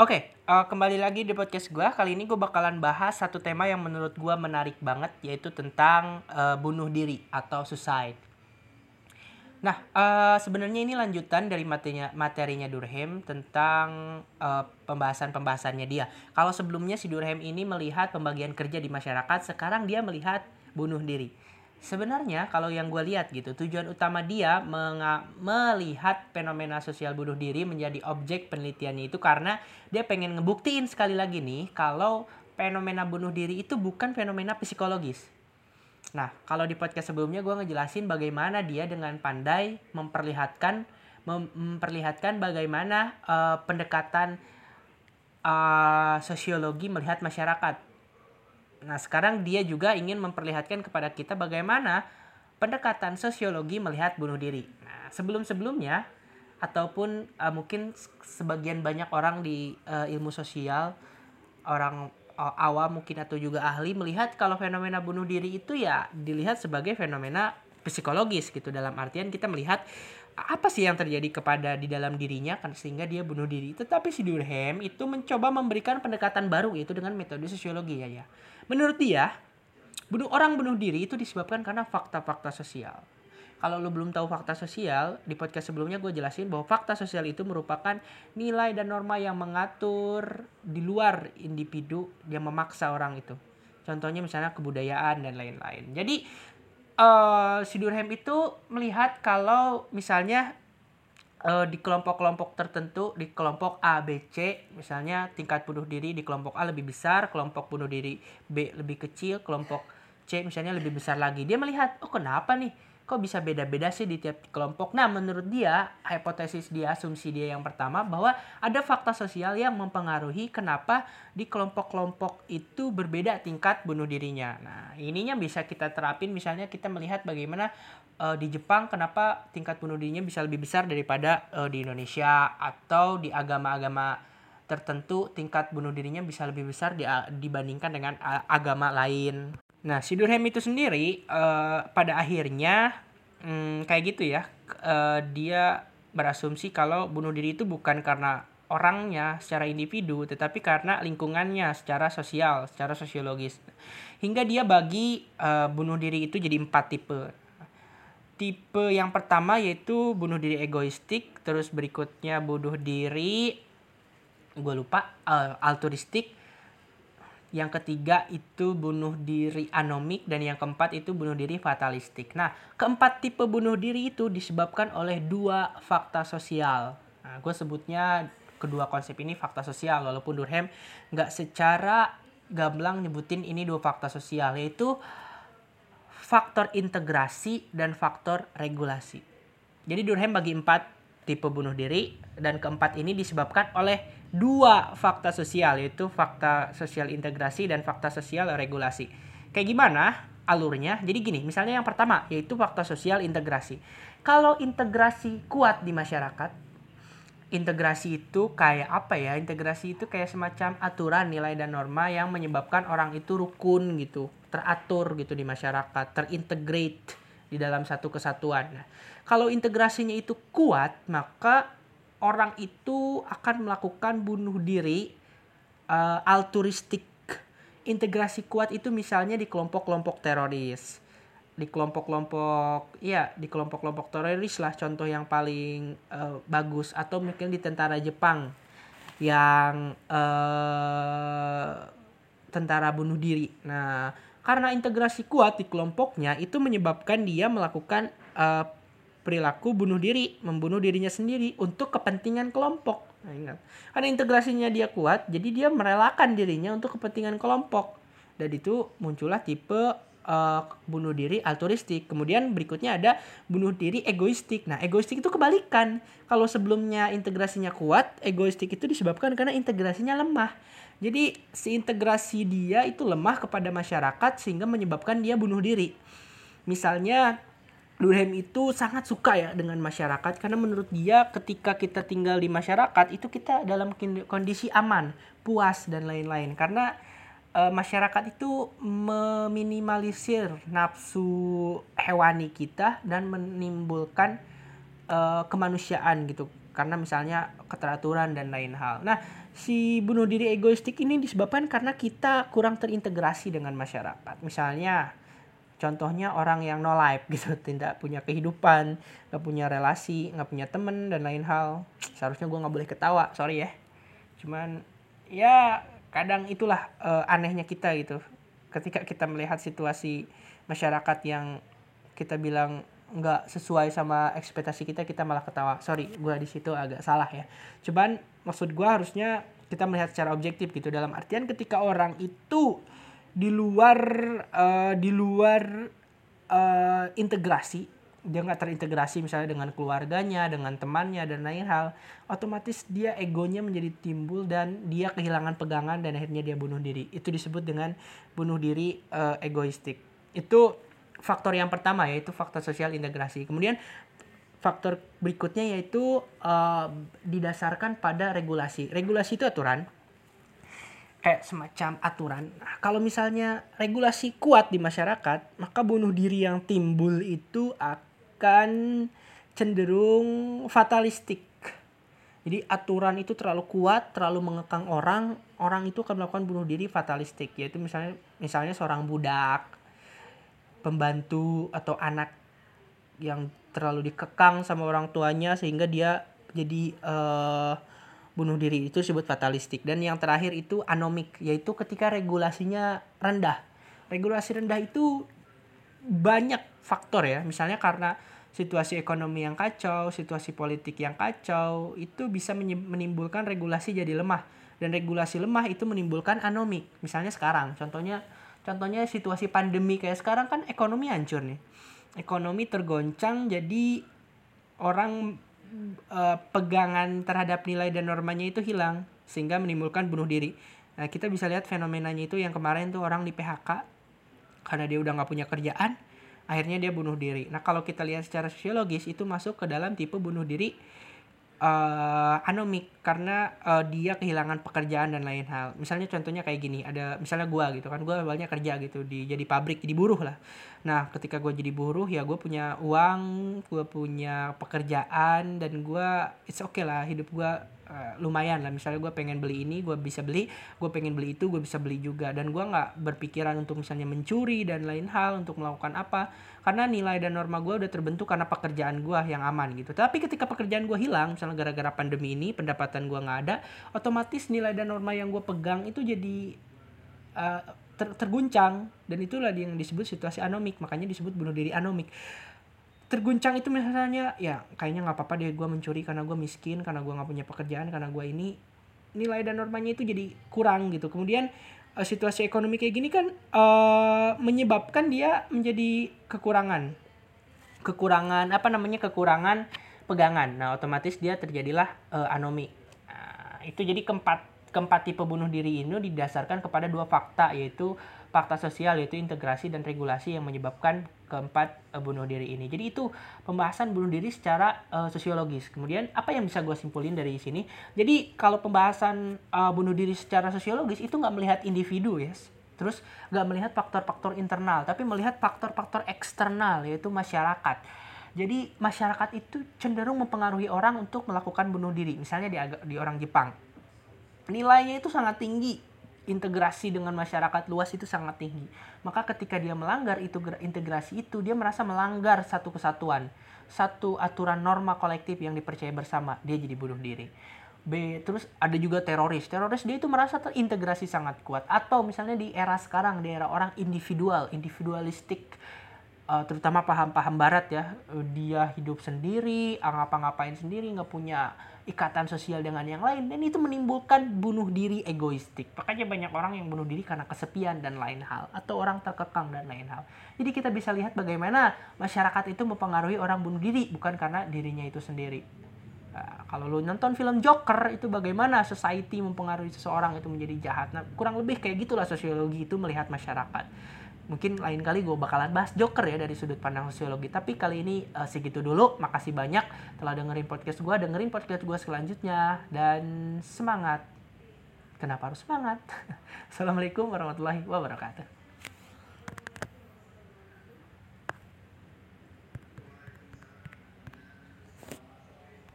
Oke, uh, kembali lagi di podcast gue. Kali ini gue bakalan bahas satu tema yang menurut gue menarik banget, yaitu tentang uh, bunuh diri atau suicide. Nah, uh, sebenarnya ini lanjutan dari materinya, materinya Durkheim tentang uh, pembahasan-pembahasannya dia. Kalau sebelumnya si Durkheim ini melihat pembagian kerja di masyarakat, sekarang dia melihat bunuh diri sebenarnya kalau yang gue lihat gitu tujuan utama dia melihat fenomena sosial bunuh diri menjadi objek penelitiannya itu karena dia pengen ngebuktiin sekali lagi nih kalau fenomena bunuh diri itu bukan fenomena psikologis. Nah, kalau di podcast sebelumnya gue ngejelasin bagaimana dia dengan pandai memperlihatkan memperlihatkan bagaimana uh, pendekatan uh, sosiologi melihat masyarakat Nah, sekarang dia juga ingin memperlihatkan kepada kita bagaimana pendekatan sosiologi melihat bunuh diri. Nah, sebelum-sebelumnya ataupun uh, mungkin sebagian banyak orang di uh, ilmu sosial, orang uh, awam mungkin atau juga ahli melihat kalau fenomena bunuh diri itu ya dilihat sebagai fenomena psikologis gitu dalam artian kita melihat apa sih yang terjadi kepada di dalam dirinya kan sehingga dia bunuh diri. Tetapi si Durkheim itu mencoba memberikan pendekatan baru yaitu dengan metode sosiologi ya ya. Menurut dia, bunuh orang bunuh diri itu disebabkan karena fakta-fakta sosial. Kalau lo belum tahu fakta sosial, di podcast sebelumnya gue jelasin bahwa fakta sosial itu merupakan nilai dan norma yang mengatur di luar individu yang memaksa orang itu. Contohnya misalnya kebudayaan dan lain-lain. Jadi uh, si Durkheim itu melihat kalau misalnya uh, di kelompok-kelompok tertentu di kelompok A, B, C misalnya tingkat bunuh diri di kelompok A lebih besar, kelompok bunuh diri B lebih kecil, kelompok C misalnya lebih besar lagi. Dia melihat, oh kenapa nih? kok bisa beda-beda sih di tiap kelompok. Nah, menurut dia, hipotesis dia, asumsi dia yang pertama bahwa ada fakta sosial yang mempengaruhi kenapa di kelompok-kelompok itu berbeda tingkat bunuh dirinya. Nah, ininya bisa kita terapin misalnya kita melihat bagaimana uh, di Jepang kenapa tingkat bunuh dirinya bisa lebih besar daripada uh, di Indonesia atau di agama-agama tertentu tingkat bunuh dirinya bisa lebih besar di, dibandingkan dengan agama lain. Nah, si Durkheim itu sendiri uh, pada akhirnya um, kayak gitu ya. Uh, dia berasumsi kalau bunuh diri itu bukan karena orangnya secara individu, tetapi karena lingkungannya secara sosial, secara sosiologis. Hingga dia bagi uh, bunuh diri itu jadi empat tipe. Tipe yang pertama yaitu bunuh diri egoistik, terus berikutnya bunuh diri, gue lupa, uh, altruistik, yang ketiga itu bunuh diri anomik dan yang keempat itu bunuh diri fatalistik. Nah, keempat tipe bunuh diri itu disebabkan oleh dua fakta sosial. Nah, gue sebutnya kedua konsep ini fakta sosial walaupun Durkheim nggak secara gamblang nyebutin ini dua fakta sosial yaitu faktor integrasi dan faktor regulasi. Jadi Durkheim bagi empat tipe bunuh diri dan keempat ini disebabkan oleh dua fakta sosial yaitu fakta sosial integrasi dan fakta sosial regulasi. Kayak gimana alurnya? Jadi gini, misalnya yang pertama yaitu fakta sosial integrasi. Kalau integrasi kuat di masyarakat, integrasi itu kayak apa ya? Integrasi itu kayak semacam aturan nilai dan norma yang menyebabkan orang itu rukun gitu, teratur gitu di masyarakat, terintegrate di dalam satu kesatuan. Nah, kalau integrasinya itu kuat, maka orang itu akan melakukan bunuh diri uh, altruistik. Integrasi kuat itu misalnya di kelompok-kelompok teroris. Di kelompok-kelompok ya di kelompok-kelompok teroris lah contoh yang paling uh, bagus. Atau mungkin di tentara Jepang yang uh, tentara bunuh diri. Nah karena integrasi kuat di kelompoknya itu menyebabkan dia melakukan uh, perilaku bunuh diri, membunuh dirinya sendiri untuk kepentingan kelompok. Nah, ingat. Karena integrasinya dia kuat, jadi dia merelakan dirinya untuk kepentingan kelompok. Dan itu muncullah tipe uh, bunuh diri altruistik. Kemudian berikutnya ada bunuh diri egoistik. Nah, egoistik itu kebalikan. Kalau sebelumnya integrasinya kuat, egoistik itu disebabkan karena integrasinya lemah. Jadi si integrasi dia itu lemah kepada masyarakat sehingga menyebabkan dia bunuh diri. Misalnya Durkheim itu sangat suka ya dengan masyarakat karena menurut dia ketika kita tinggal di masyarakat itu kita dalam kondisi aman, puas dan lain-lain karena e, masyarakat itu meminimalisir nafsu hewani kita dan menimbulkan e, kemanusiaan gitu. karena misalnya keteraturan dan lain hal. Nah, si bunuh diri egoistik ini disebabkan karena kita kurang terintegrasi dengan masyarakat. Misalnya contohnya orang yang no life gitu, tidak punya kehidupan, nggak punya relasi, nggak punya temen dan lain hal. Seharusnya gue nggak boleh ketawa, sorry ya. Cuman ya kadang itulah uh, anehnya kita gitu. Ketika kita melihat situasi masyarakat yang kita bilang nggak sesuai sama ekspektasi kita kita malah ketawa sorry gue di situ agak salah ya cuman maksud gue harusnya kita melihat secara objektif gitu dalam artian ketika orang itu di luar uh, di luar uh, integrasi. Dia nggak terintegrasi misalnya dengan keluarganya dengan temannya dan lain hal. Otomatis dia egonya menjadi timbul dan dia kehilangan pegangan dan akhirnya dia bunuh diri. Itu disebut dengan bunuh diri uh, egoistik. Itu faktor yang pertama yaitu faktor sosial integrasi. Kemudian faktor berikutnya yaitu uh, didasarkan pada regulasi. Regulasi itu aturan kayak semacam aturan. Nah, kalau misalnya regulasi kuat di masyarakat, maka bunuh diri yang timbul itu akan cenderung fatalistik. Jadi aturan itu terlalu kuat, terlalu mengekang orang, orang itu akan melakukan bunuh diri fatalistik, yaitu misalnya misalnya seorang budak pembantu atau anak yang terlalu dikekang sama orang tuanya sehingga dia jadi uh, bunuh diri itu disebut fatalistik. Dan yang terakhir itu anomik yaitu ketika regulasinya rendah. Regulasi rendah itu banyak faktor ya. Misalnya karena situasi ekonomi yang kacau situasi politik yang kacau itu bisa menimbulkan regulasi jadi lemah. Dan regulasi lemah itu menimbulkan anomik. Misalnya sekarang contohnya Contohnya situasi pandemi kayak sekarang kan ekonomi hancur nih. Ekonomi tergoncang jadi orang uh, pegangan terhadap nilai dan normanya itu hilang sehingga menimbulkan bunuh diri. Nah, kita bisa lihat fenomenanya itu yang kemarin tuh orang di PHK karena dia udah nggak punya kerjaan, akhirnya dia bunuh diri. Nah, kalau kita lihat secara sosiologis itu masuk ke dalam tipe bunuh diri uh, anomik karena uh, dia kehilangan pekerjaan dan lain hal. Misalnya contohnya kayak gini, ada misalnya gua gitu kan, gua awalnya kerja gitu di jadi pabrik, jadi buruh lah. Nah, ketika gue jadi buruh ya gue punya uang, gue punya pekerjaan dan gue it's okay lah hidup gue uh, lumayan lah. Misalnya gue pengen beli ini, gue bisa beli, gue pengen beli itu, gue bisa beli juga. Dan gue nggak berpikiran untuk misalnya mencuri dan lain hal untuk melakukan apa karena nilai dan norma gue udah terbentuk karena pekerjaan gue yang aman gitu tapi ketika pekerjaan gue hilang misalnya gara-gara pandemi ini pendapatan gue nggak ada otomatis nilai dan norma yang gue pegang itu jadi uh, ter terguncang. Dan itulah yang disebut situasi anomik. Makanya disebut bunuh diri anomik. Terguncang itu misalnya ya kayaknya nggak apa-apa deh gue mencuri karena gue miskin karena gue nggak punya pekerjaan karena gue ini. Nilai dan normanya itu jadi kurang gitu. Kemudian uh, situasi ekonomi kayak gini kan uh, menyebabkan dia menjadi kekurangan. Kekurangan apa namanya kekurangan pegangan. Nah otomatis dia terjadilah uh, anomi nah, itu jadi keempat keempat tipe bunuh diri ini didasarkan kepada dua fakta yaitu fakta sosial yaitu integrasi dan regulasi yang menyebabkan keempat uh, bunuh diri ini. Jadi itu pembahasan bunuh diri secara uh, sosiologis. Kemudian apa yang bisa gue simpulin dari sini? Jadi kalau pembahasan uh, bunuh diri secara sosiologis itu nggak melihat individu ya, yes. terus nggak melihat faktor-faktor internal, tapi melihat faktor-faktor eksternal yaitu masyarakat. Jadi masyarakat itu cenderung mempengaruhi orang untuk melakukan bunuh diri. Misalnya di, di orang Jepang, nilainya itu sangat tinggi integrasi dengan masyarakat luas itu sangat tinggi. Maka ketika dia melanggar itu integrasi itu, dia merasa melanggar satu kesatuan, satu aturan norma kolektif yang dipercaya bersama, dia jadi bunuh diri. B, terus ada juga teroris. Teroris dia itu merasa terintegrasi sangat kuat. Atau misalnya di era sekarang, di era orang individual, individualistik, uh, terutama paham-paham barat ya, dia hidup sendiri, ngapa-ngapain sendiri, nggak punya ikatan sosial dengan yang lain dan itu menimbulkan bunuh diri egoistik. Makanya banyak orang yang bunuh diri karena kesepian dan lain hal atau orang terkekang dan lain hal. Jadi kita bisa lihat bagaimana masyarakat itu mempengaruhi orang bunuh diri bukan karena dirinya itu sendiri. Nah, kalau lu nonton film Joker itu bagaimana society mempengaruhi seseorang itu menjadi jahat. Nah, kurang lebih kayak gitulah sosiologi itu melihat masyarakat mungkin lain kali gue bakalan bahas Joker ya dari sudut pandang sosiologi. Tapi kali ini uh, segitu dulu. Makasih banyak telah dengerin podcast gue dengerin podcast gue selanjutnya. Dan semangat. Kenapa harus semangat? Assalamualaikum warahmatullahi wabarakatuh